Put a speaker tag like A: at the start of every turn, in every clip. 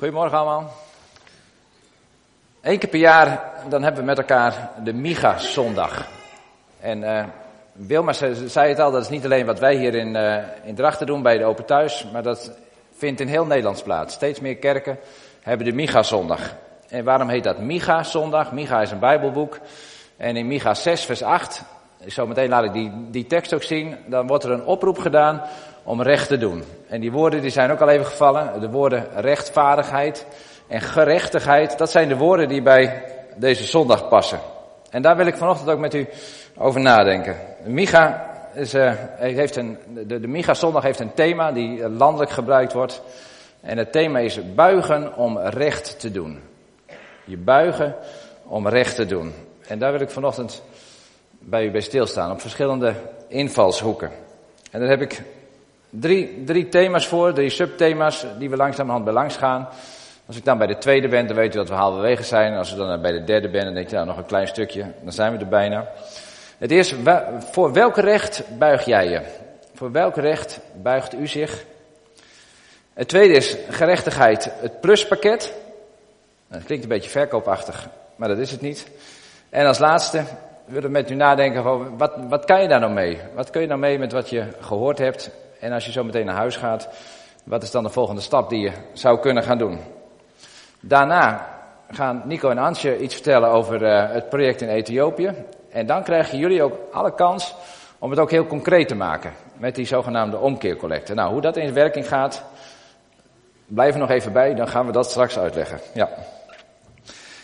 A: Goedemorgen allemaal. Eén keer per jaar dan hebben we met elkaar de Miga-zondag. En uh, Wilma zei het al, dat is niet alleen wat wij hier in, uh, in Drachten doen bij de Open Thuis, maar dat vindt in heel Nederlands plaats. Steeds meer kerken hebben de Miga-zondag. En waarom heet dat Miga-zondag? Miga is een Bijbelboek. En in Miga 6, vers 8, zometeen laat ik die, die tekst ook zien, dan wordt er een oproep gedaan om recht te doen. En die woorden die zijn ook al even gevallen. De woorden rechtvaardigheid en gerechtigheid. Dat zijn de woorden die bij deze zondag passen. En daar wil ik vanochtend ook met u over nadenken. Micha is, uh, heeft een, de, de Micha zondag heeft een thema die landelijk gebruikt wordt. En het thema is buigen om recht te doen. Je buigen om recht te doen. En daar wil ik vanochtend bij u bij stilstaan op verschillende invalshoeken. En daar heb ik Drie, drie thema's voor, drie subthema's die we langzamerhand bij langs gaan. Als ik dan bij de tweede ben, dan weet u dat we halverwege zijn. Als we dan bij de derde ben, dan denk je, nou nog een klein stukje, dan zijn we er bijna. Het eerste, voor welk recht buig jij je? Voor welk recht buigt u zich? Het tweede is gerechtigheid, het pluspakket. Dat klinkt een beetje verkoopachtig, maar dat is het niet. En als laatste willen met u nadenken van wat, wat kan je daar nou mee? Wat kun je nou mee met wat je gehoord hebt en als je zo meteen naar huis gaat, wat is dan de volgende stap die je zou kunnen gaan doen? Daarna gaan Nico en Ansje iets vertellen over uh, het project in Ethiopië. En dan krijgen jullie ook alle kans om het ook heel concreet te maken met die zogenaamde omkeercollecte. Nou, hoe dat in werking gaat, blijf er nog even bij, dan gaan we dat straks uitleggen. Ja.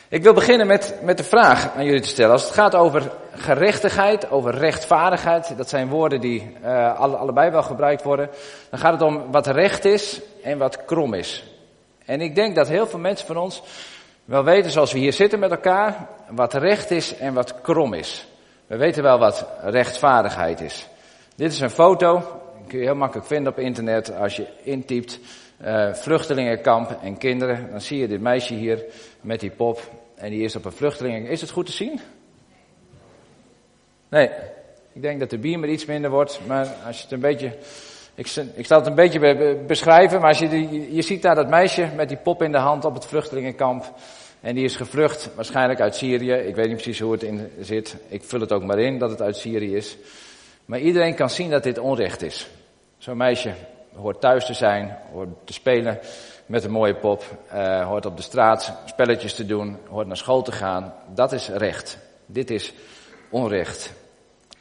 A: Ik wil beginnen met, met de vraag aan jullie te stellen. Als het gaat over gerechtigheid, over rechtvaardigheid, dat zijn woorden die uh, alle, allebei wel gebruikt worden, dan gaat het om wat recht is en wat krom is. En ik denk dat heel veel mensen van ons wel weten, zoals we hier zitten met elkaar, wat recht is en wat krom is. We weten wel wat rechtvaardigheid is. Dit is een foto, die kun je heel makkelijk vinden op internet als je intypt uh, vluchtelingenkamp en kinderen. Dan zie je dit meisje hier met die pop en die is op een vluchteling. Is het goed te zien? Nee, ik denk dat de beamer iets minder wordt, maar als je het een beetje... Ik, ik zal het een beetje beschrijven, maar als je, je ziet daar dat meisje met die pop in de hand op het vluchtelingenkamp. En die is gevlucht, waarschijnlijk uit Syrië. Ik weet niet precies hoe het in zit. Ik vul het ook maar in dat het uit Syrië is. Maar iedereen kan zien dat dit onrecht is. Zo'n meisje hoort thuis te zijn, hoort te spelen met een mooie pop, uh, hoort op de straat spelletjes te doen, hoort naar school te gaan. Dat is recht. Dit is onrecht.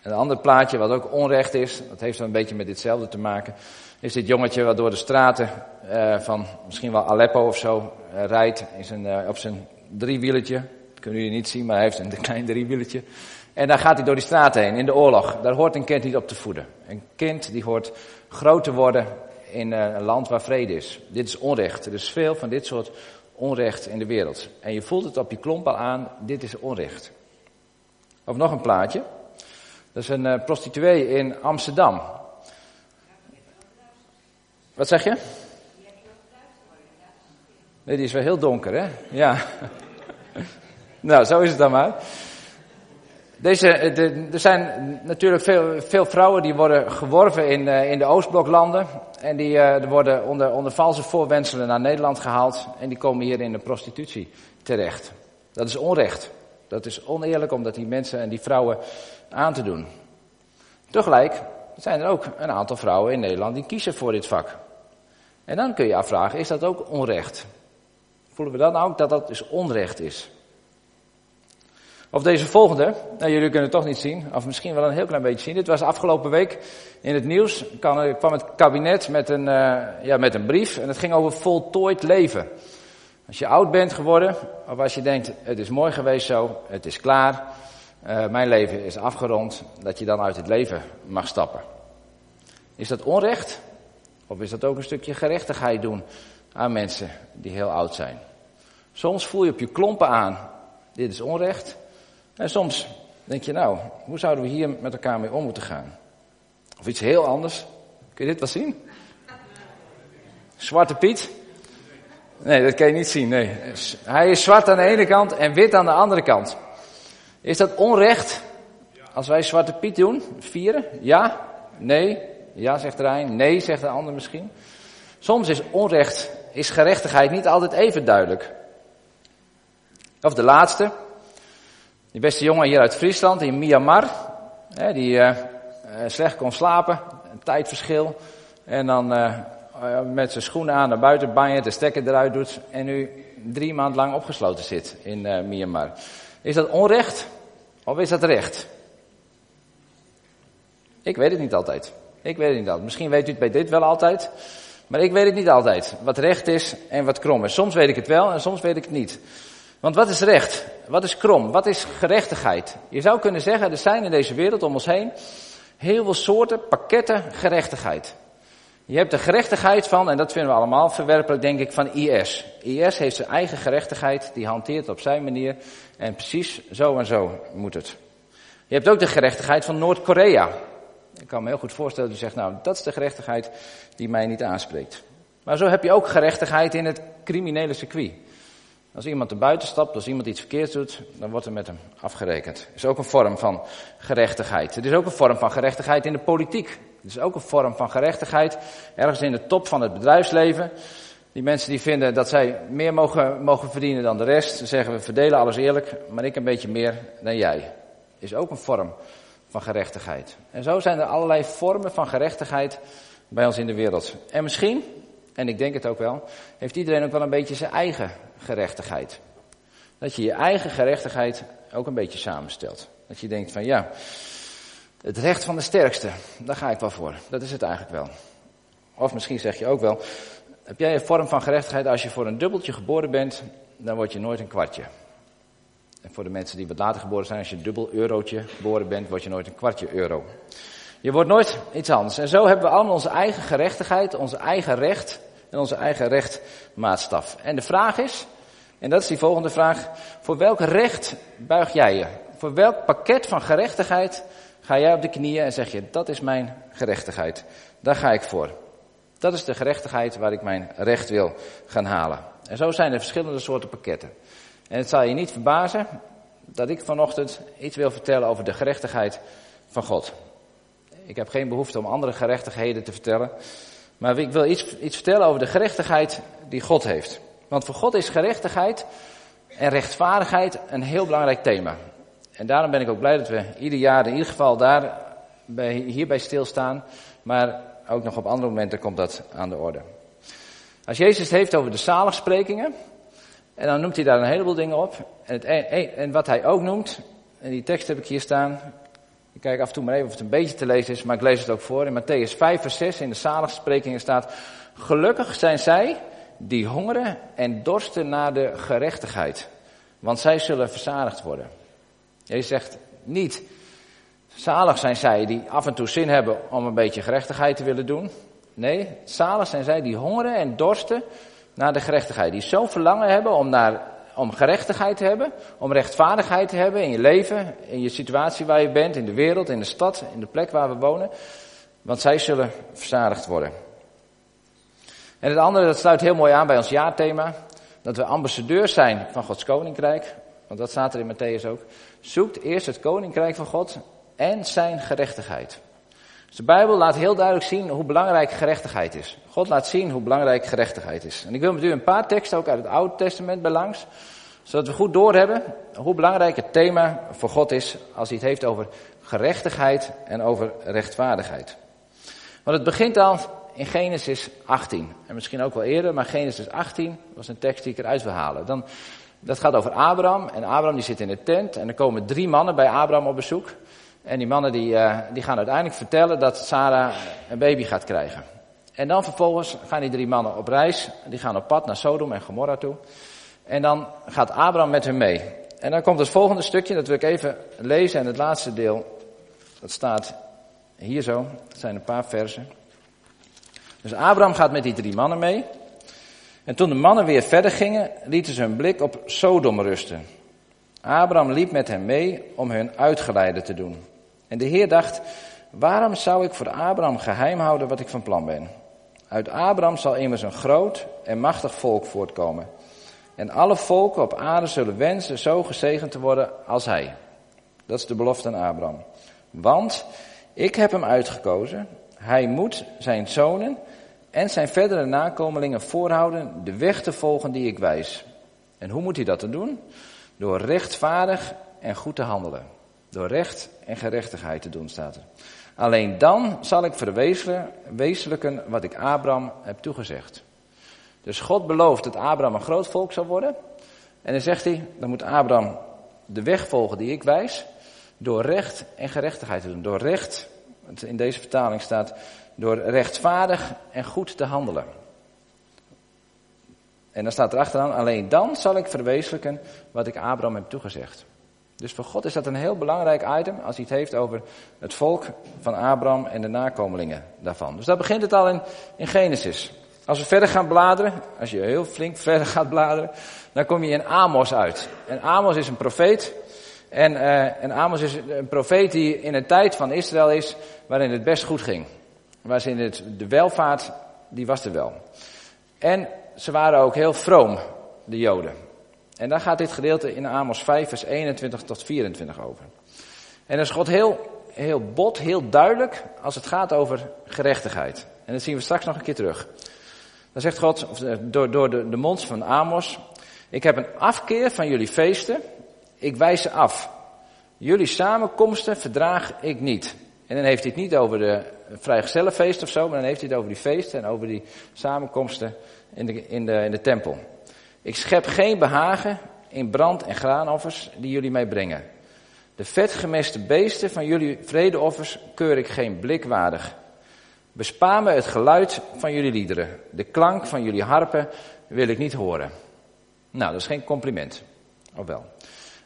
A: Een ander plaatje wat ook onrecht is, dat heeft een beetje met ditzelfde te maken, is dit jongetje wat door de straten uh, van misschien wel Aleppo of zo uh, rijdt in zijn, op zijn driewieletje. Dat kunnen jullie niet zien, maar hij heeft een klein driewieletje. En daar gaat hij door die straten heen, in de oorlog. Daar hoort een kind niet op te voeden. Een kind die hoort groot te worden in eh, een land waar vrede is. Dit is onrecht. Er is veel van dit soort onrecht in de wereld. En je voelt het op je klomp al aan, dit is onrecht. Of nog een plaatje. Dat is een uh, prostituee in Amsterdam. Wat zeg je? Nee, die is wel heel donker, hè? Ja. nou, zo is het dan maar. Eh, er zijn natuurlijk veel, veel, vrouwen die worden geworven in, uh, in de Oostbloklanden. En die uh, worden onder, onder valse voorwenselen naar Nederland gehaald. En die komen hier in de prostitutie terecht. Dat is onrecht. Dat is oneerlijk om dat die mensen en die vrouwen aan te doen. Tegelijk zijn er ook een aantal vrouwen in Nederland die kiezen voor dit vak. En dan kun je afvragen, is dat ook onrecht? Voelen we dan ook dat dat dus onrecht is? Of deze volgende, nou, jullie kunnen het toch niet zien, of misschien wel een heel klein beetje zien. Dit was afgelopen week in het nieuws. kwam het kabinet met een, uh, ja, met een brief en het ging over voltooid leven. Als je oud bent geworden, of als je denkt, het is mooi geweest zo, het is klaar, uh, mijn leven is afgerond, dat je dan uit het leven mag stappen. Is dat onrecht? Of is dat ook een stukje gerechtigheid doen aan mensen die heel oud zijn? Soms voel je op je klompen aan, dit is onrecht. En soms denk je, nou, hoe zouden we hier met elkaar mee om moeten gaan? Of iets heel anders. Kun je dit wel zien? Zwarte Piet? Nee, dat kan je niet zien. Nee. Hij is zwart aan de ene kant en wit aan de andere kant. Is dat onrecht als wij Zwarte Piet doen? Vieren? Ja? Nee? Ja, zegt er een. Nee, zegt de ander misschien. Soms is onrecht is gerechtigheid niet altijd even duidelijk. Of de laatste, die beste jongen hier uit Friesland, in Myanmar, hè, die uh, slecht kon slapen, een tijdverschil, en dan uh, met zijn schoenen aan naar buiten banjen, de stekker eruit doet, en nu drie maanden lang opgesloten zit in uh, Myanmar. Is dat onrecht of is dat recht? Ik weet het niet altijd. Ik weet het niet altijd. Misschien weet u het bij dit wel altijd. Maar ik weet het niet altijd. Wat recht is en wat krom is. Soms weet ik het wel en soms weet ik het niet. Want wat is recht? Wat is krom? Wat is gerechtigheid? Je zou kunnen zeggen, er zijn in deze wereld om ons heen heel veel soorten, pakketten gerechtigheid. Je hebt de gerechtigheid van, en dat vinden we allemaal verwerpelijk, denk ik, van IS. IS heeft zijn eigen gerechtigheid, die hanteert op zijn manier. En precies zo en zo moet het. Je hebt ook de gerechtigheid van Noord-Korea. Ik kan me heel goed voorstellen dat u zegt, nou, dat is de gerechtigheid die mij niet aanspreekt. Maar zo heb je ook gerechtigheid in het criminele circuit. Als iemand er buiten stapt, als iemand iets verkeerds doet, dan wordt er met hem afgerekend. Het is ook een vorm van gerechtigheid. Het is ook een vorm van gerechtigheid in de politiek. Het is ook een vorm van gerechtigheid ergens in de top van het bedrijfsleven. Die mensen die vinden dat zij meer mogen, mogen verdienen dan de rest. Ze zeggen we verdelen alles eerlijk, maar ik een beetje meer dan jij. Is ook een vorm van gerechtigheid. En zo zijn er allerlei vormen van gerechtigheid bij ons in de wereld. En misschien, en ik denk het ook wel, heeft iedereen ook wel een beetje zijn eigen gerechtigheid. Dat je je eigen gerechtigheid ook een beetje samenstelt. Dat je denkt van ja, het recht van de sterkste, daar ga ik wel voor. Dat is het eigenlijk wel. Of misschien zeg je ook wel, heb jij een vorm van gerechtigheid als je voor een dubbeltje geboren bent, dan word je nooit een kwartje. En voor de mensen die wat later geboren zijn, als je een dubbel eurotje geboren bent, word je nooit een kwartje euro. Je wordt nooit iets anders. En zo hebben we allemaal onze eigen gerechtigheid, onze eigen recht en onze eigen rechtmaatstaf. En de vraag is, en dat is die volgende vraag, voor welk recht buig jij je? Voor welk pakket van gerechtigheid ga jij op de knieën en zeg je, dat is mijn gerechtigheid. Daar ga ik voor. Dat is de gerechtigheid waar ik mijn recht wil gaan halen. En zo zijn er verschillende soorten pakketten. En het zal je niet verbazen dat ik vanochtend iets wil vertellen over de gerechtigheid van God. Ik heb geen behoefte om andere gerechtigheden te vertellen. Maar ik wil iets, iets vertellen over de gerechtigheid die God heeft. Want voor God is gerechtigheid en rechtvaardigheid een heel belangrijk thema. En daarom ben ik ook blij dat we ieder jaar in ieder geval daar bij, hierbij stilstaan. Maar ook nog op andere momenten komt dat aan de orde. Als Jezus het heeft over de zaligsprekingen, en dan noemt hij daar een heleboel dingen op. En, het, en wat hij ook noemt, en die tekst heb ik hier staan. Ik kijk af en toe maar even of het een beetje te lezen is, maar ik lees het ook voor. In Matthäus 5 vers 6 in de zaligsprekingen staat, gelukkig zijn zij die hongeren en dorsten naar de gerechtigheid. Want zij zullen verzadigd worden. Jezus zegt niet, zalig zijn zij die af en toe zin hebben om een beetje gerechtigheid te willen doen. Nee, zalig zijn zij die hongeren en dorsten naar de gerechtigheid. Die zo verlangen hebben om, naar, om gerechtigheid te hebben, om rechtvaardigheid te hebben in je leven, in je situatie waar je bent, in de wereld, in de stad, in de plek waar we wonen. Want zij zullen verzadigd worden. En het andere, dat sluit heel mooi aan bij ons jaarthema. Dat we ambassadeurs zijn van Gods koninkrijk. Want dat staat er in Matthäus ook. Zoekt eerst het koninkrijk van God en zijn gerechtigheid. De Bijbel laat heel duidelijk zien hoe belangrijk gerechtigheid is. God laat zien hoe belangrijk gerechtigheid is. En ik wil met u een paar teksten ook uit het Oude Testament belangs, zodat we goed doorhebben hoe belangrijk het thema voor God is als hij het heeft over gerechtigheid en over rechtvaardigheid. Want het begint al in Genesis 18. En misschien ook wel eerder, maar Genesis 18 was een tekst die ik eruit wil halen. Dan, dat gaat over Abraham. En Abraham die zit in de tent. En er komen drie mannen bij Abraham op bezoek. En die mannen die, uh, die gaan uiteindelijk vertellen dat Sarah een baby gaat krijgen. En dan vervolgens gaan die drie mannen op reis. Die gaan op pad naar Sodom en Gomorra toe. En dan gaat Abraham met hen mee. En dan komt het volgende stukje, dat wil ik even lezen. En het laatste deel, dat staat hier zo. Dat zijn een paar versen. Dus Abraham gaat met die drie mannen mee. En toen de mannen weer verder gingen, lieten ze hun blik op Sodom rusten. Abraham liep met hen mee om hun uitgeleide te doen. En de Heer dacht, waarom zou ik voor Abraham geheim houden wat ik van plan ben? Uit Abraham zal immers een groot en machtig volk voortkomen. En alle volken op aarde zullen wensen zo gezegend te worden als hij. Dat is de belofte aan Abraham. Want ik heb hem uitgekozen. Hij moet zijn zonen en zijn verdere nakomelingen voorhouden de weg te volgen die ik wijs. En hoe moet hij dat doen? Door rechtvaardig en goed te handelen. Door recht en gerechtigheid te doen, staat er. Alleen dan zal ik verwezenlijken wat ik Abraham heb toegezegd. Dus God belooft dat Abraham een groot volk zal worden. En dan zegt hij, dan moet Abraham de weg volgen die ik wijs. Door recht en gerechtigheid te doen. Door recht, in deze vertaling staat, door rechtvaardig en goed te handelen. En dan staat er achteraan, alleen dan zal ik verwezenlijken wat ik Abraham heb toegezegd. Dus voor God is dat een heel belangrijk item als hij het heeft over het volk van Abraham en de nakomelingen daarvan. Dus daar begint het al in, in Genesis. Als we verder gaan bladeren, als je heel flink verder gaat bladeren, dan kom je in Amos uit. En Amos is een profeet. En, uh, en Amos is een profeet die in een tijd van Israël is waarin het best goed ging. Waarin het, de welvaart, die was er wel. En ze waren ook heel vroom, de Joden. En daar gaat dit gedeelte in Amos 5, vers 21 tot 24 over. En dan is God heel, heel bot, heel duidelijk als het gaat over gerechtigheid. En dat zien we straks nog een keer terug. Dan zegt God, eh, door, door de, de mond van Amos, ik heb een afkeer van jullie feesten, ik wijs ze af. Jullie samenkomsten verdraag ik niet. En dan heeft hij het niet over de vrijgezellenfeest of zo, maar dan heeft hij het over die feesten en over die samenkomsten in de, in de, in de tempel. Ik schep geen behagen in brand- en graanoffers die jullie meebrengen. De vetgemeste beesten van jullie vredeoffers keur ik geen blik waardig. Bespaar me het geluid van jullie liederen. De klank van jullie harpen wil ik niet horen. Nou, dat is geen compliment. Of wel.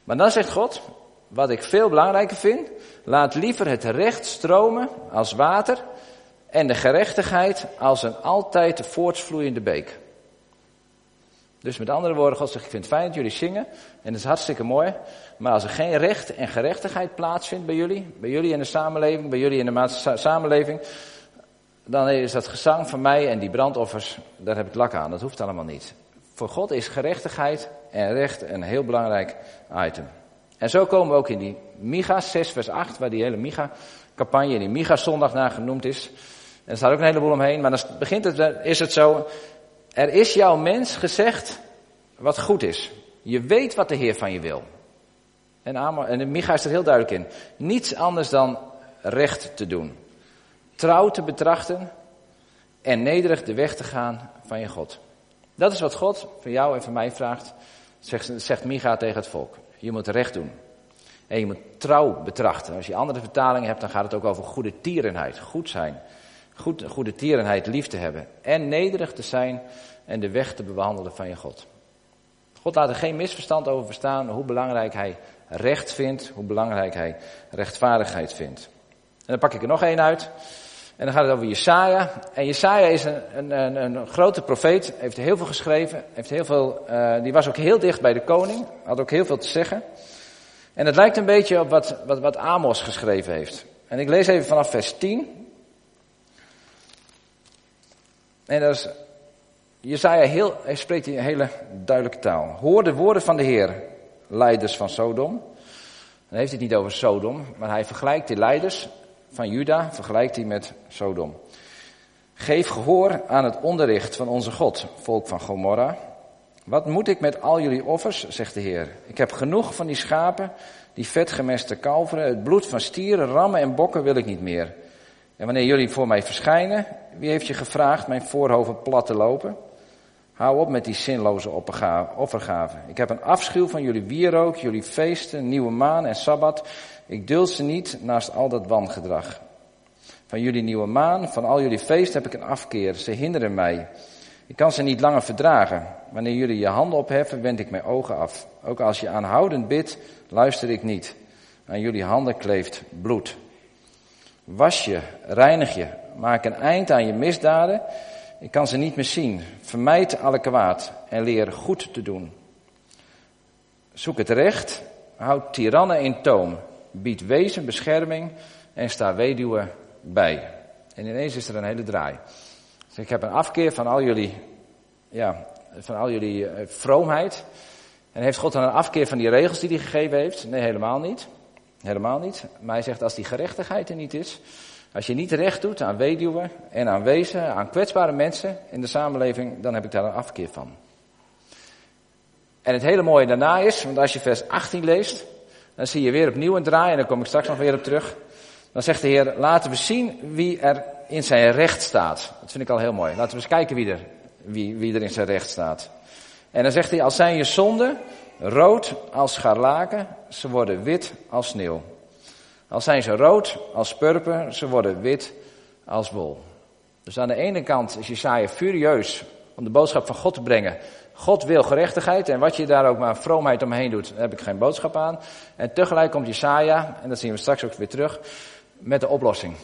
A: Maar dan zegt God, wat ik veel belangrijker vind, laat liever het recht stromen als water en de gerechtigheid als een altijd voortvloeiende beek. Dus met andere woorden, God zegt, ik vind het fijn dat jullie zingen en dat is hartstikke mooi. Maar als er geen recht en gerechtigheid plaatsvindt bij jullie, bij jullie in de samenleving, bij jullie in de samenleving, dan is dat gezang van mij en die brandoffers, daar heb ik lak aan. Dat hoeft allemaal niet. Voor God is gerechtigheid en recht een heel belangrijk item. En zo komen we ook in die Micha 6 vers 8, waar die hele Micha-campagne, die Micha-zondag naar genoemd is. En er staat ook een heleboel omheen, maar dan begint het, is het zo, er is jouw mens gezegd wat goed is. Je weet wat de Heer van je wil. En, en Micha is er heel duidelijk in. Niets anders dan recht te doen. Trouw te betrachten en nederig de weg te gaan van je God. Dat is wat God van jou en van mij vraagt, zegt, zegt Micha tegen het volk. Je moet recht doen. En je moet trouw betrachten. Als je andere vertalingen hebt, dan gaat het ook over goede tierenheid. Goed zijn. Goed, goede tierenheid, lief te hebben. En nederig te zijn en de weg te bewandelen van je God. God laat er geen misverstand over verstaan hoe belangrijk hij recht vindt, hoe belangrijk hij rechtvaardigheid vindt. En dan pak ik er nog één uit. En dan gaat het over Jesaja. En Jesaja is een, een, een, grote profeet, heeft heel veel geschreven, heeft heel veel, uh, die was ook heel dicht bij de koning, had ook heel veel te zeggen. En het lijkt een beetje op wat, wat, wat Amos geschreven heeft. En ik lees even vanaf vers 10. En dat is, Jezaja heel, hij spreekt in een hele duidelijke taal. Hoor de woorden van de Heer, leiders van Sodom. Dan heeft hij het niet over Sodom, maar hij vergelijkt die leiders van Juda, vergelijkt hij met Sodom. Geef gehoor aan het onderricht van onze God, volk van Gomorra. Wat moet ik met al jullie offers, zegt de Heer. Ik heb genoeg van die schapen, die vetgemeste kalveren, het bloed van stieren, rammen en bokken wil ik niet meer. En wanneer jullie voor mij verschijnen, wie heeft je gevraagd mijn voorhoofd plat te lopen? Hou op met die zinloze offergaven. Ik heb een afschuw van jullie wierook, jullie feesten, nieuwe maan en sabbat. Ik duld ze niet naast al dat wangedrag. Van jullie nieuwe maan, van al jullie feesten heb ik een afkeer. Ze hinderen mij. Ik kan ze niet langer verdragen. Wanneer jullie je handen opheffen, wend ik mijn ogen af. Ook als je aanhoudend bidt, luister ik niet. Aan jullie handen kleeft bloed. Was je, reinig je, maak een eind aan je misdaden. Ik kan ze niet meer zien. Vermijd alle kwaad en leer goed te doen. Zoek het recht, houd tirannen in toom, bied wezen bescherming en sta weduwen bij. En ineens is er een hele draai. Dus ik heb een afkeer van al jullie, ja, van al jullie uh, vroomheid. En heeft God dan een afkeer van die regels die hij gegeven heeft? Nee, helemaal niet. Helemaal niet. Maar hij zegt, als die gerechtigheid er niet is, Als je niet recht doet aan weduwen en aan wezen, aan kwetsbare mensen in de samenleving, dan heb ik daar een afkeer van. En het hele mooie daarna is, want als je vers 18 leest, dan zie je weer opnieuw een draai, en daar kom ik straks nog weer op terug. Dan zegt de Heer, laten we zien wie er in zijn recht staat. Dat vind ik al heel mooi. Laten we eens kijken wie er, wie, wie er in zijn recht staat. En dan zegt hij, als zijn je zonden rood als scharlaken, ze worden wit als sneeuw. Al zijn ze rood als purper, ze worden wit als wol. Dus aan de ene kant is Jesaja furieus om de boodschap van God te brengen. God wil gerechtigheid en wat je daar ook maar vroomheid omheen doet, daar heb ik geen boodschap aan. En tegelijk komt Jesaja, en dat zien we straks ook weer terug, met de oplossing.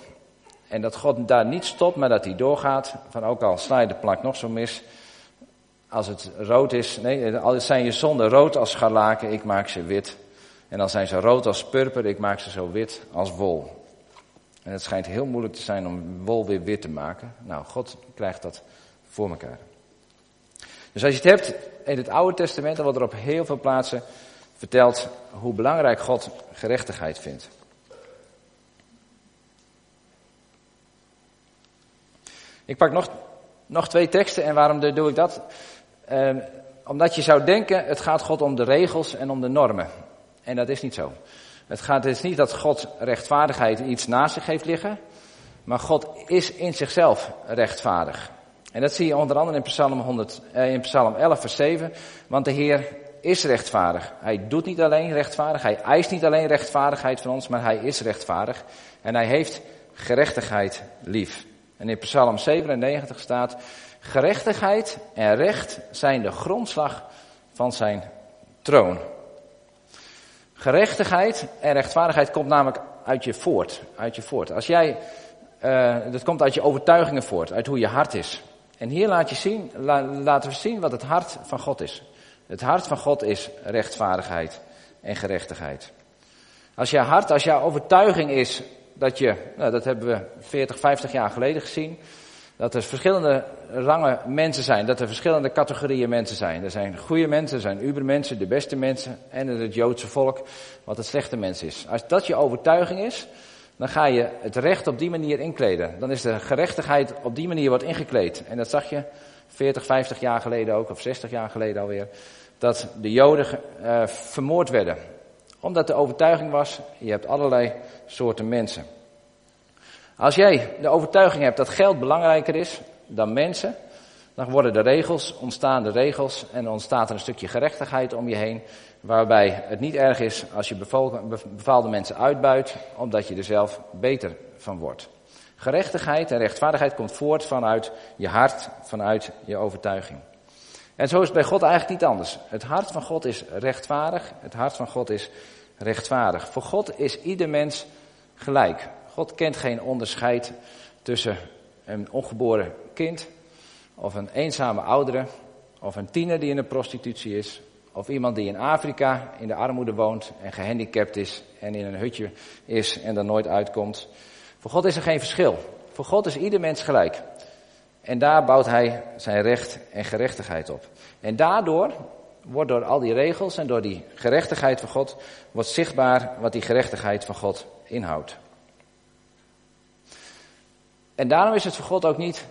A: En dat God daar niet stopt, maar dat hij doorgaat. Van ook al sla je de plank nog zo mis. Als het rood is, nee, al zijn je zonden rood als scharlaken, ik maak ze wit. En dan zijn ze rood als purper, ik maak ze zo wit als wol. En het schijnt heel moeilijk te zijn om wol weer wit te maken. Nou, God krijgt dat voor elkaar. Dus als je het hebt in het Oude Testament, dan wordt er op heel veel plaatsen verteld hoe belangrijk God gerechtigheid vindt. Ik pak nog, nog twee teksten en waarom doe ik dat? Eh, omdat je zou denken, het gaat God om de regels en om de normen. En dat is niet zo. Het gaat dus niet dat God rechtvaardigheid iets naast zich heeft liggen, maar God is in zichzelf rechtvaardig. En dat zie je onder andere in Psalm, 100, eh, in Psalm 11, vers 7. Want de Heer is rechtvaardig. Hij doet niet alleen rechtvaardig, hij eist niet alleen rechtvaardigheid van ons, maar hij is rechtvaardig. En hij heeft gerechtigheid lief. En in Psalm 97 staat, gerechtigheid en recht zijn de grondslag van zijn troon. Gerechtigheid en rechtvaardigheid komt namelijk uit je voort. Uit je voort. Als jij, uh, dat komt uit je overtuigingen voort, uit hoe je hart is. En hier laat je zien, laten we zien wat het hart van God is. Het hart van God is rechtvaardigheid en gerechtigheid. Als jouw hart, als jouw overtuiging is dat je, nou, dat hebben we 40, 50 jaar geleden gezien, dat er verschillende rangen mensen zijn, dat er verschillende categorieën mensen zijn. Er zijn goede mensen, er zijn ubermensen, de beste mensen en het Joodse volk, wat het slechte mens is. Als dat je overtuiging is, dan ga je het recht op die manier inkleden. Dan is de gerechtigheid op die manier wordt ingekleed. En dat zag je 40, 50 jaar geleden ook, of 60 jaar geleden alweer, dat de Joden uh, vermoord werden. Omdat de overtuiging was, je hebt allerlei soorten mensen. Als jij de overtuiging hebt dat geld belangrijker is dan mensen, dan worden de regels, ontstaan de regels en ontstaat er een stukje gerechtigheid om je heen, waarbij het niet erg is als je bepaalde mensen uitbuit, omdat je er zelf beter van wordt. Gerechtigheid en rechtvaardigheid komt voort vanuit je hart, vanuit je overtuiging. En zo is het bij God eigenlijk niet anders. Het hart van God is rechtvaardig, het hart van God is rechtvaardig. Voor God is ieder mens gelijk. God kent geen onderscheid tussen een ongeboren kind of een eenzame oudere of een tiener die in de prostitutie is of iemand die in Afrika in de armoede woont en gehandicapt is en in een hutje is en er nooit uitkomt. Voor God is er geen verschil. Voor God is ieder mens gelijk. En daar bouwt hij zijn recht en gerechtigheid op. En daardoor wordt door al die regels en door die gerechtigheid van God, wordt zichtbaar wat die gerechtigheid van God inhoudt. En daarom is het voor God ook niet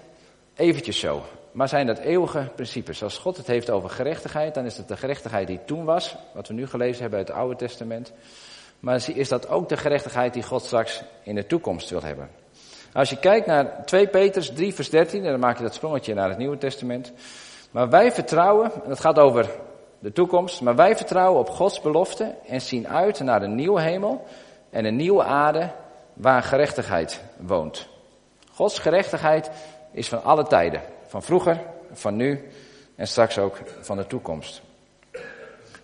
A: eventjes zo. Maar zijn dat eeuwige principes. Als God het heeft over gerechtigheid, dan is het de gerechtigheid die toen was, wat we nu gelezen hebben uit het Oude Testament. Maar is dat ook de gerechtigheid die God straks in de toekomst wil hebben. Als je kijkt naar 2 Petrus 3 vers 13, dan maak je dat sprongetje naar het Nieuwe Testament. Maar wij vertrouwen, en dat gaat over de toekomst, maar wij vertrouwen op Gods belofte en zien uit naar een nieuwe hemel en een nieuwe aarde waar gerechtigheid woont. Gods gerechtigheid is van alle tijden. Van vroeger, van nu en straks ook van de toekomst.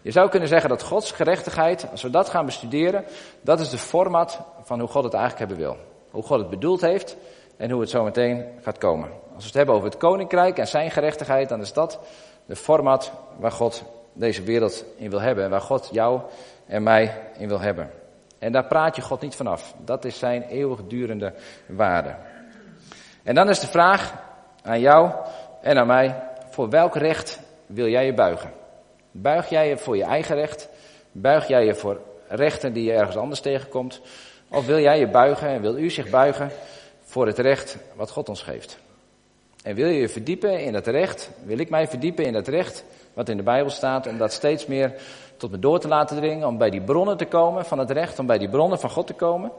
A: Je zou kunnen zeggen dat Gods gerechtigheid, als we dat gaan bestuderen, dat is de format van hoe God het eigenlijk hebben wil. Hoe God het bedoeld heeft en hoe het zo meteen gaat komen. Als we het hebben over het koninkrijk en zijn gerechtigheid, dan is dat de format waar God deze wereld in wil hebben. En waar God jou en mij in wil hebben. En daar praat je God niet vanaf. Dat is zijn eeuwigdurende waarde. En dan is de vraag aan jou en aan mij, voor welk recht wil jij je buigen? Buig jij je voor je eigen recht? Buig jij je voor rechten die je ergens anders tegenkomt? Of wil jij je buigen en wil u zich buigen voor het recht wat God ons geeft. En wil je je verdiepen in het recht, wil ik mij verdiepen in het recht wat in de Bijbel staat, om dat steeds meer tot me door te laten dringen, om bij die bronnen te komen van het recht, om bij die bronnen van God te komen,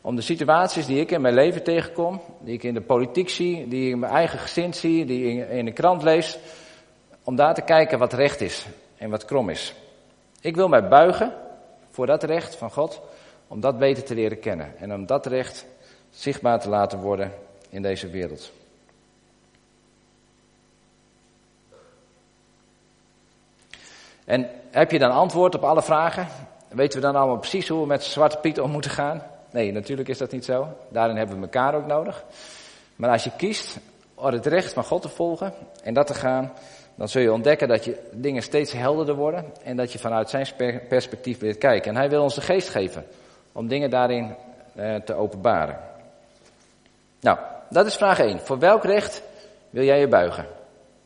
A: om de situaties die ik in mijn leven tegenkom, die ik in de politiek zie, die ik in mijn eigen gezin zie, die ik in de krant lees, om daar te kijken wat recht is en wat krom is. Ik wil mij buigen voor dat recht van God, om dat beter te leren kennen en om dat recht zichtbaar te laten worden in deze wereld. En heb je dan antwoord op alle vragen? Weten we dan allemaal precies hoe we met Zwarte Piet om moeten gaan? Nee, natuurlijk is dat niet zo. Daarin hebben we elkaar ook nodig. Maar als je kiest om het recht van God te volgen en dat te gaan, dan zul je ontdekken dat je dingen steeds helderder worden en dat je vanuit zijn perspectief weer kijken. En hij wil ons de geest geven om dingen daarin eh, te openbaren. Nou, dat is vraag 1. Voor welk recht wil jij je buigen?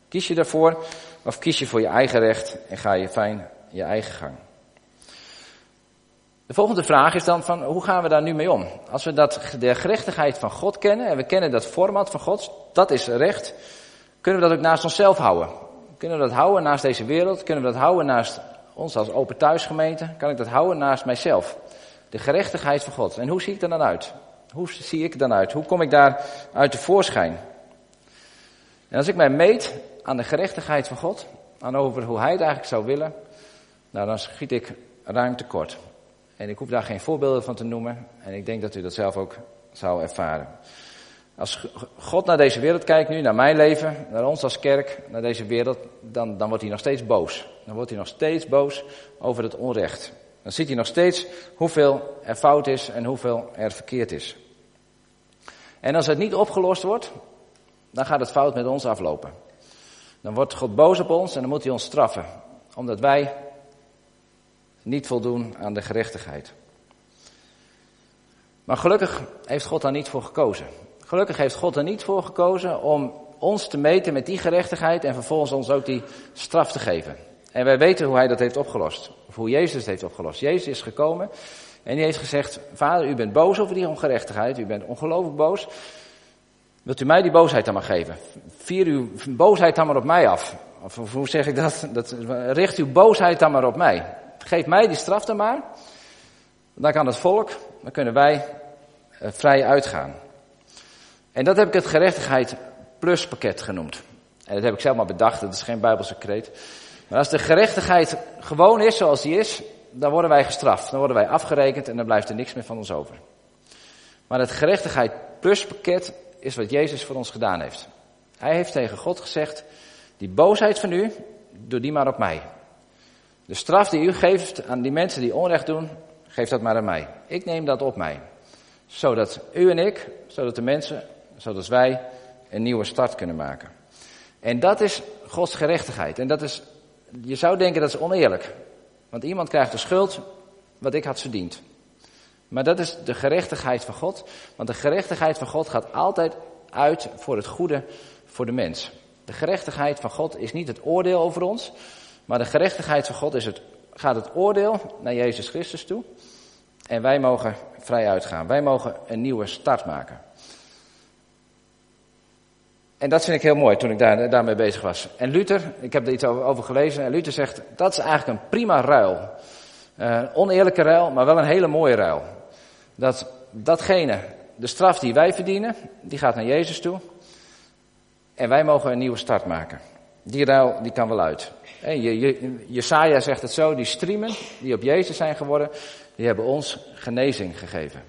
A: Kies je daarvoor of kies je voor je eigen recht en ga je fijn je eigen gang? De volgende vraag is dan van hoe gaan we daar nu mee om? Als we dat, de gerechtigheid van God kennen en we kennen dat format van God, dat is recht, kunnen we dat ook naast onszelf houden? Kunnen we dat houden naast deze wereld? Kunnen we dat houden naast ons als open thuisgemeente? Kan ik dat houden naast mijzelf? De gerechtigheid van God. En hoe zie ik er dan uit? Hoe zie ik er dan uit? Hoe kom ik daar uit de voorschijn? En als ik mij meet aan de gerechtigheid van God, aan over hoe Hij het eigenlijk zou willen, nou dan schiet ik ruim tekort. En ik hoef daar geen voorbeelden van te noemen. En ik denk dat u dat zelf ook zou ervaren. Als God naar deze wereld kijkt nu, naar mijn leven, naar ons als kerk, naar deze wereld, dan, dan wordt hij nog steeds boos. Dan wordt hij nog steeds boos over het onrecht. Dan ziet hij nog steeds hoeveel er fout is en hoeveel er verkeerd is. En als het niet opgelost wordt, dan gaat het fout met ons aflopen. Dan wordt God boos op ons en dan moet hij ons straffen. Omdat wij niet voldoen aan de gerechtigheid. Maar gelukkig heeft God daar niet voor gekozen. Gelukkig heeft God er niet voor gekozen om ons te meten met die gerechtigheid en vervolgens ons ook die straf te geven. En wij weten hoe hij dat heeft opgelost. Of hoe Jezus het heeft opgelost. Jezus is gekomen en die heeft gezegd, vader u bent boos over die ongerechtigheid, u bent ongelooflijk boos. Wilt u mij die boosheid dan maar geven? Vier uw boosheid dan maar op mij af. Of hoe zeg ik dat? dat richt uw boosheid dan maar op mij. Geef mij die straf dan maar. Dan kan het volk, dan kunnen wij eh, vrij uitgaan. En dat heb ik het gerechtigheid plus pakket genoemd. En dat heb ik zelf maar bedacht, dat is geen bijbelse kreet. Maar als de gerechtigheid gewoon is zoals die is, dan worden wij gestraft. Dan worden wij afgerekend en dan blijft er niks meer van ons over. Maar het gerechtigheid plus pakket is wat Jezus voor ons gedaan heeft. Hij heeft tegen God gezegd, die boosheid van u, doe die maar op mij. De straf die u geeft aan die mensen die onrecht doen, geef dat maar aan mij. Ik neem dat op mij. Zodat u en ik, zodat de mensen, zodat wij een nieuwe start kunnen maken. En dat is Gods gerechtigheid. En dat is, je zou denken dat is oneerlijk. Want iemand krijgt de schuld wat ik had verdiend. Maar dat is de gerechtigheid van God. Want de gerechtigheid van God gaat altijd uit voor het goede voor de mens. De gerechtigheid van God is niet het oordeel over ons. Maar de gerechtigheid van God is het, gaat het oordeel naar Jezus Christus toe. En wij mogen vrij uitgaan. Wij mogen een nieuwe start maken. En dat vind ik heel mooi toen ik daar, daarmee bezig was. En Luther, ik heb er iets over, gelezen. En Luther zegt, dat is eigenlijk een prima ruil. Uh, oneerlijke ruil, maar wel een hele mooie ruil. Dat datgene, de straf die wij verdienen, die gaat naar Jezus toe. En wij mogen een nieuwe start maken. Die ruil, die kan wel uit. Jesaja zegt het zo, die striemen die op Jezus zijn geworden, die hebben ons genezing gegeven.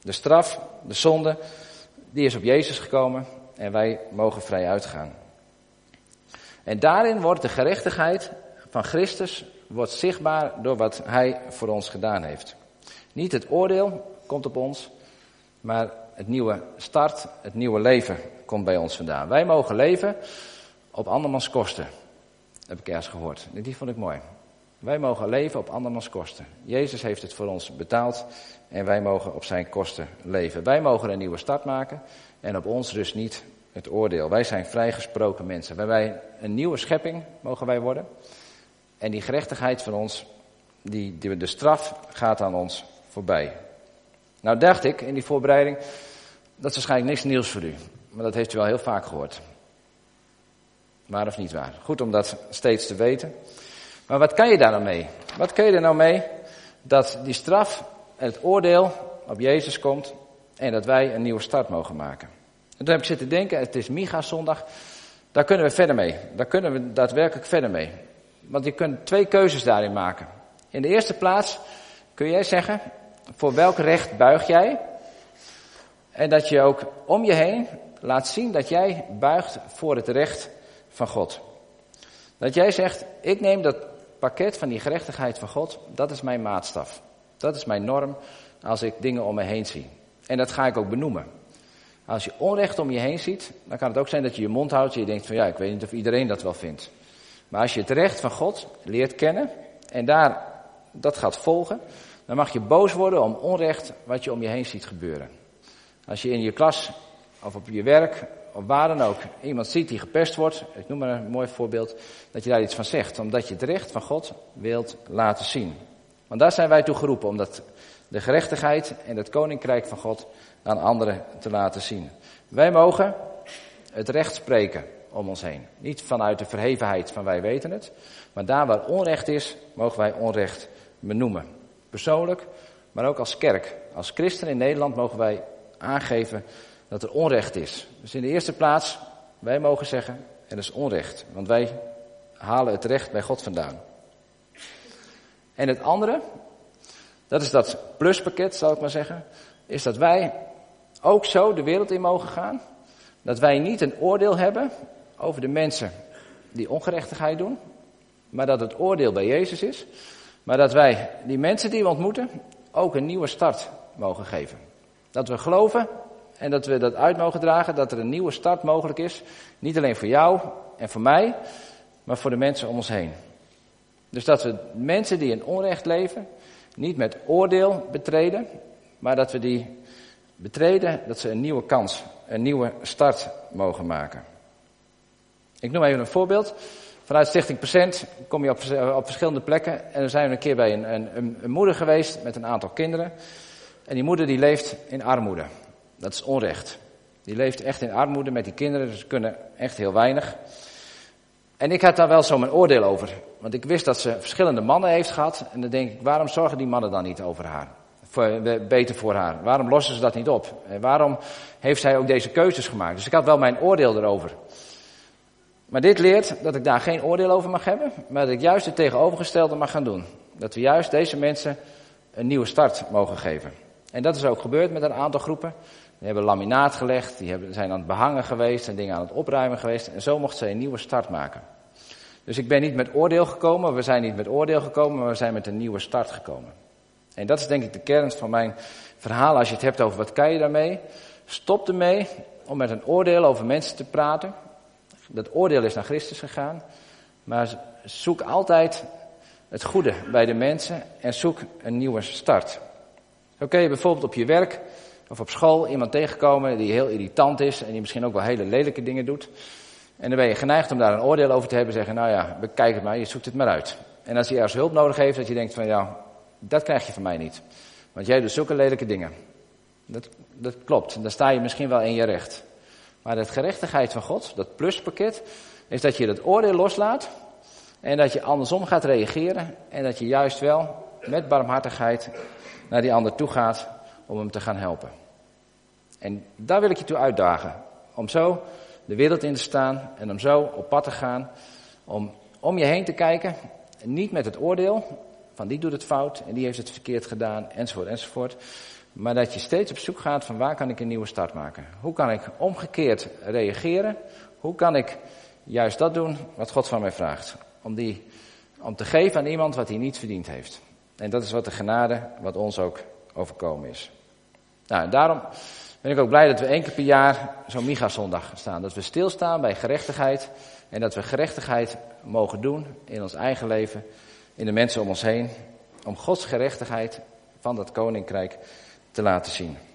A: De straf, de zonde, die is op Jezus gekomen en wij mogen vrij uitgaan. En daarin wordt de gerechtigheid van Christus wordt zichtbaar door wat Hij voor ons gedaan heeft. Niet het oordeel komt op ons, maar het nieuwe start, het nieuwe leven komt bij ons vandaan. Wij mogen leven op andermans kosten. Heb ik ergens gehoord. Die vond ik mooi. Wij mogen leven op andermans kosten. Jezus heeft het voor ons betaald en wij mogen op zijn kosten leven. Wij mogen een nieuwe start maken en op ons rust niet het oordeel. Wij zijn vrijgesproken mensen. Wij, een nieuwe schepping mogen wij worden. En die gerechtigheid van ons, die, de straf gaat aan ons voorbij. Nou dacht ik in die voorbereiding, Dat is waarschijnlijk niks nieuws voor u, maar dat heeft u wel heel vaak gehoord. Waar of niet waar? Goed om dat steeds te weten. Maar wat kan je daar nou mee? Wat kun je er nou mee dat die straf en het oordeel op Jezus komt en dat wij een nieuwe start mogen maken? En toen heb ik zitten denken, het is Micha zondag, daar kunnen we verder mee. Daar kunnen we daadwerkelijk verder mee. Want je kunt twee keuzes daarin maken. In de eerste plaats kun jij zeggen, voor welk recht buig jij? En dat je ook om je heen laat zien dat jij buigt voor het recht van God. Dat jij zegt, ik neem dat pakket van die gerechtigheid van God, dat is mijn maatstaf. Dat is mijn norm als ik dingen om me heen zie. En dat ga ik ook benoemen. Als je onrecht om je heen ziet, dan kan het ook zijn dat je je mond houdt en je denkt van ja, ik weet niet of iedereen dat wel vindt. Maar als je het recht van God leert kennen en daar dat gaat volgen, dan mag je boos worden om onrecht wat je om je heen ziet gebeuren. Als je in je klas of op je werk of waar dan ook iemand ziet die gepest wordt, ik noem maar een mooi voorbeeld, dat je daar iets van zegt, omdat je het recht van God wilt laten zien. Want daar zijn wij toe geroepen, omdat de gerechtigheid en het koninkrijk van God aan anderen te laten zien. Wij mogen het recht spreken om ons heen. Niet vanuit de verhevenheid van wij weten het, maar daar waar onrecht is, mogen wij onrecht benoemen. Persoonlijk, maar ook als kerk. Als christen in Nederland mogen wij aangeven dat er onrecht is. Dus in de eerste plaats, wij mogen zeggen, er is onrecht. Want wij halen het recht bij God vandaan. En het andere, dat is dat pluspakket, zal ik maar zeggen, is dat wij ook zo de wereld in mogen gaan. Dat wij niet een oordeel hebben over de mensen die ongerechtigheid doen, maar dat het oordeel bij Jezus is. Maar dat wij die mensen die we ontmoeten ook een nieuwe start mogen geven. Dat we geloven en dat we dat uit mogen dragen, dat er een nieuwe start mogelijk is. Niet alleen voor jou en voor mij, maar voor de mensen om ons heen. Dus dat we mensen die in onrecht leven, niet met oordeel betreden, maar dat we die betreden, dat ze een nieuwe kans, een nieuwe start mogen maken. Ik noem even een voorbeeld. Vanuit Stichting Percent kom je op, op verschillende plekken. En dan zijn we een keer bij een, een, een, moeder geweest met een aantal kinderen. En die moeder die leeft in armoede. Dat is onrecht. Die leeft echt in armoede met die kinderen, dus ze kunnen echt heel weinig. En ik had daar wel zo mijn oordeel over. Want ik wist dat ze verschillende mannen heeft gehad. En dan denk ik, waarom zorgen die mannen dan niet over haar? Voor, beter voor haar. Waarom lossen ze dat niet op? En waarom heeft zij ook deze keuzes gemaakt? Dus ik had wel mijn oordeel erover. Maar dit leert dat ik daar geen oordeel over mag hebben, maar dat ik juist het tegenovergestelde mag gaan doen. Dat we juist deze mensen een nieuwe start mogen geven. En dat is ook gebeurd met een aantal groepen. Die hebben laminaat gelegd, die zijn aan het behangen geweest en dingen aan het opruimen geweest. En zo mocht zij een nieuwe start maken. Dus ik ben niet met oordeel gekomen, we zijn niet met oordeel gekomen, maar we zijn met een nieuwe start gekomen. En dat is denk ik de kern van mijn verhaal. Als je het hebt over wat kan je daarmee, stop ermee om met een oordeel over mensen te praten. Dat oordeel is naar Christus gegaan. Maar zoek altijd het goede bij de mensen en zoek een nieuwe start. Zo kun je bijvoorbeeld op je werk of op school iemand tegenkomen die heel irritant is en die misschien ook wel hele lelijke dingen doet. En dan ben je geneigd om daar een oordeel over te hebben. Zeggen, nou ja, bekijk het maar, je zoekt het maar uit. En als hij ergens hulp nodig heeft, dat je denkt van ja, dat krijg je van mij niet. Want jij doet zulke lelijke dingen. Dat, dat klopt, dan sta je misschien wel in je recht. Maar de gerechtigheid van God, dat pluspakket, is dat je het oordeel loslaat. En dat je andersom gaat reageren. En dat je juist wel met barmhartigheid naar die ander toe gaat om hem te gaan helpen. En daar wil ik je toe uitdagen. Om zo de wereld in te staan en om zo op pad te gaan. Om om je heen te kijken. Niet met het oordeel van die doet het fout en die heeft het verkeerd gedaan enzovoort enzovoort. Maar dat je steeds op zoek gaat van waar kan ik een nieuwe start maken? Hoe kan ik omgekeerd reageren? Hoe kan ik juist dat doen wat God van mij vraagt? Om, die, om te geven aan iemand wat hij niet verdiend heeft. En dat is wat de genade, wat ons ook overkomen is. Nou, daarom ben ik ook blij dat we één keer per jaar zo'n Miga-zondag staan. Dat we stilstaan bij gerechtigheid. En dat we gerechtigheid mogen doen in ons eigen leven, in de mensen om ons heen. Om Gods gerechtigheid van dat koninkrijk te laten zien.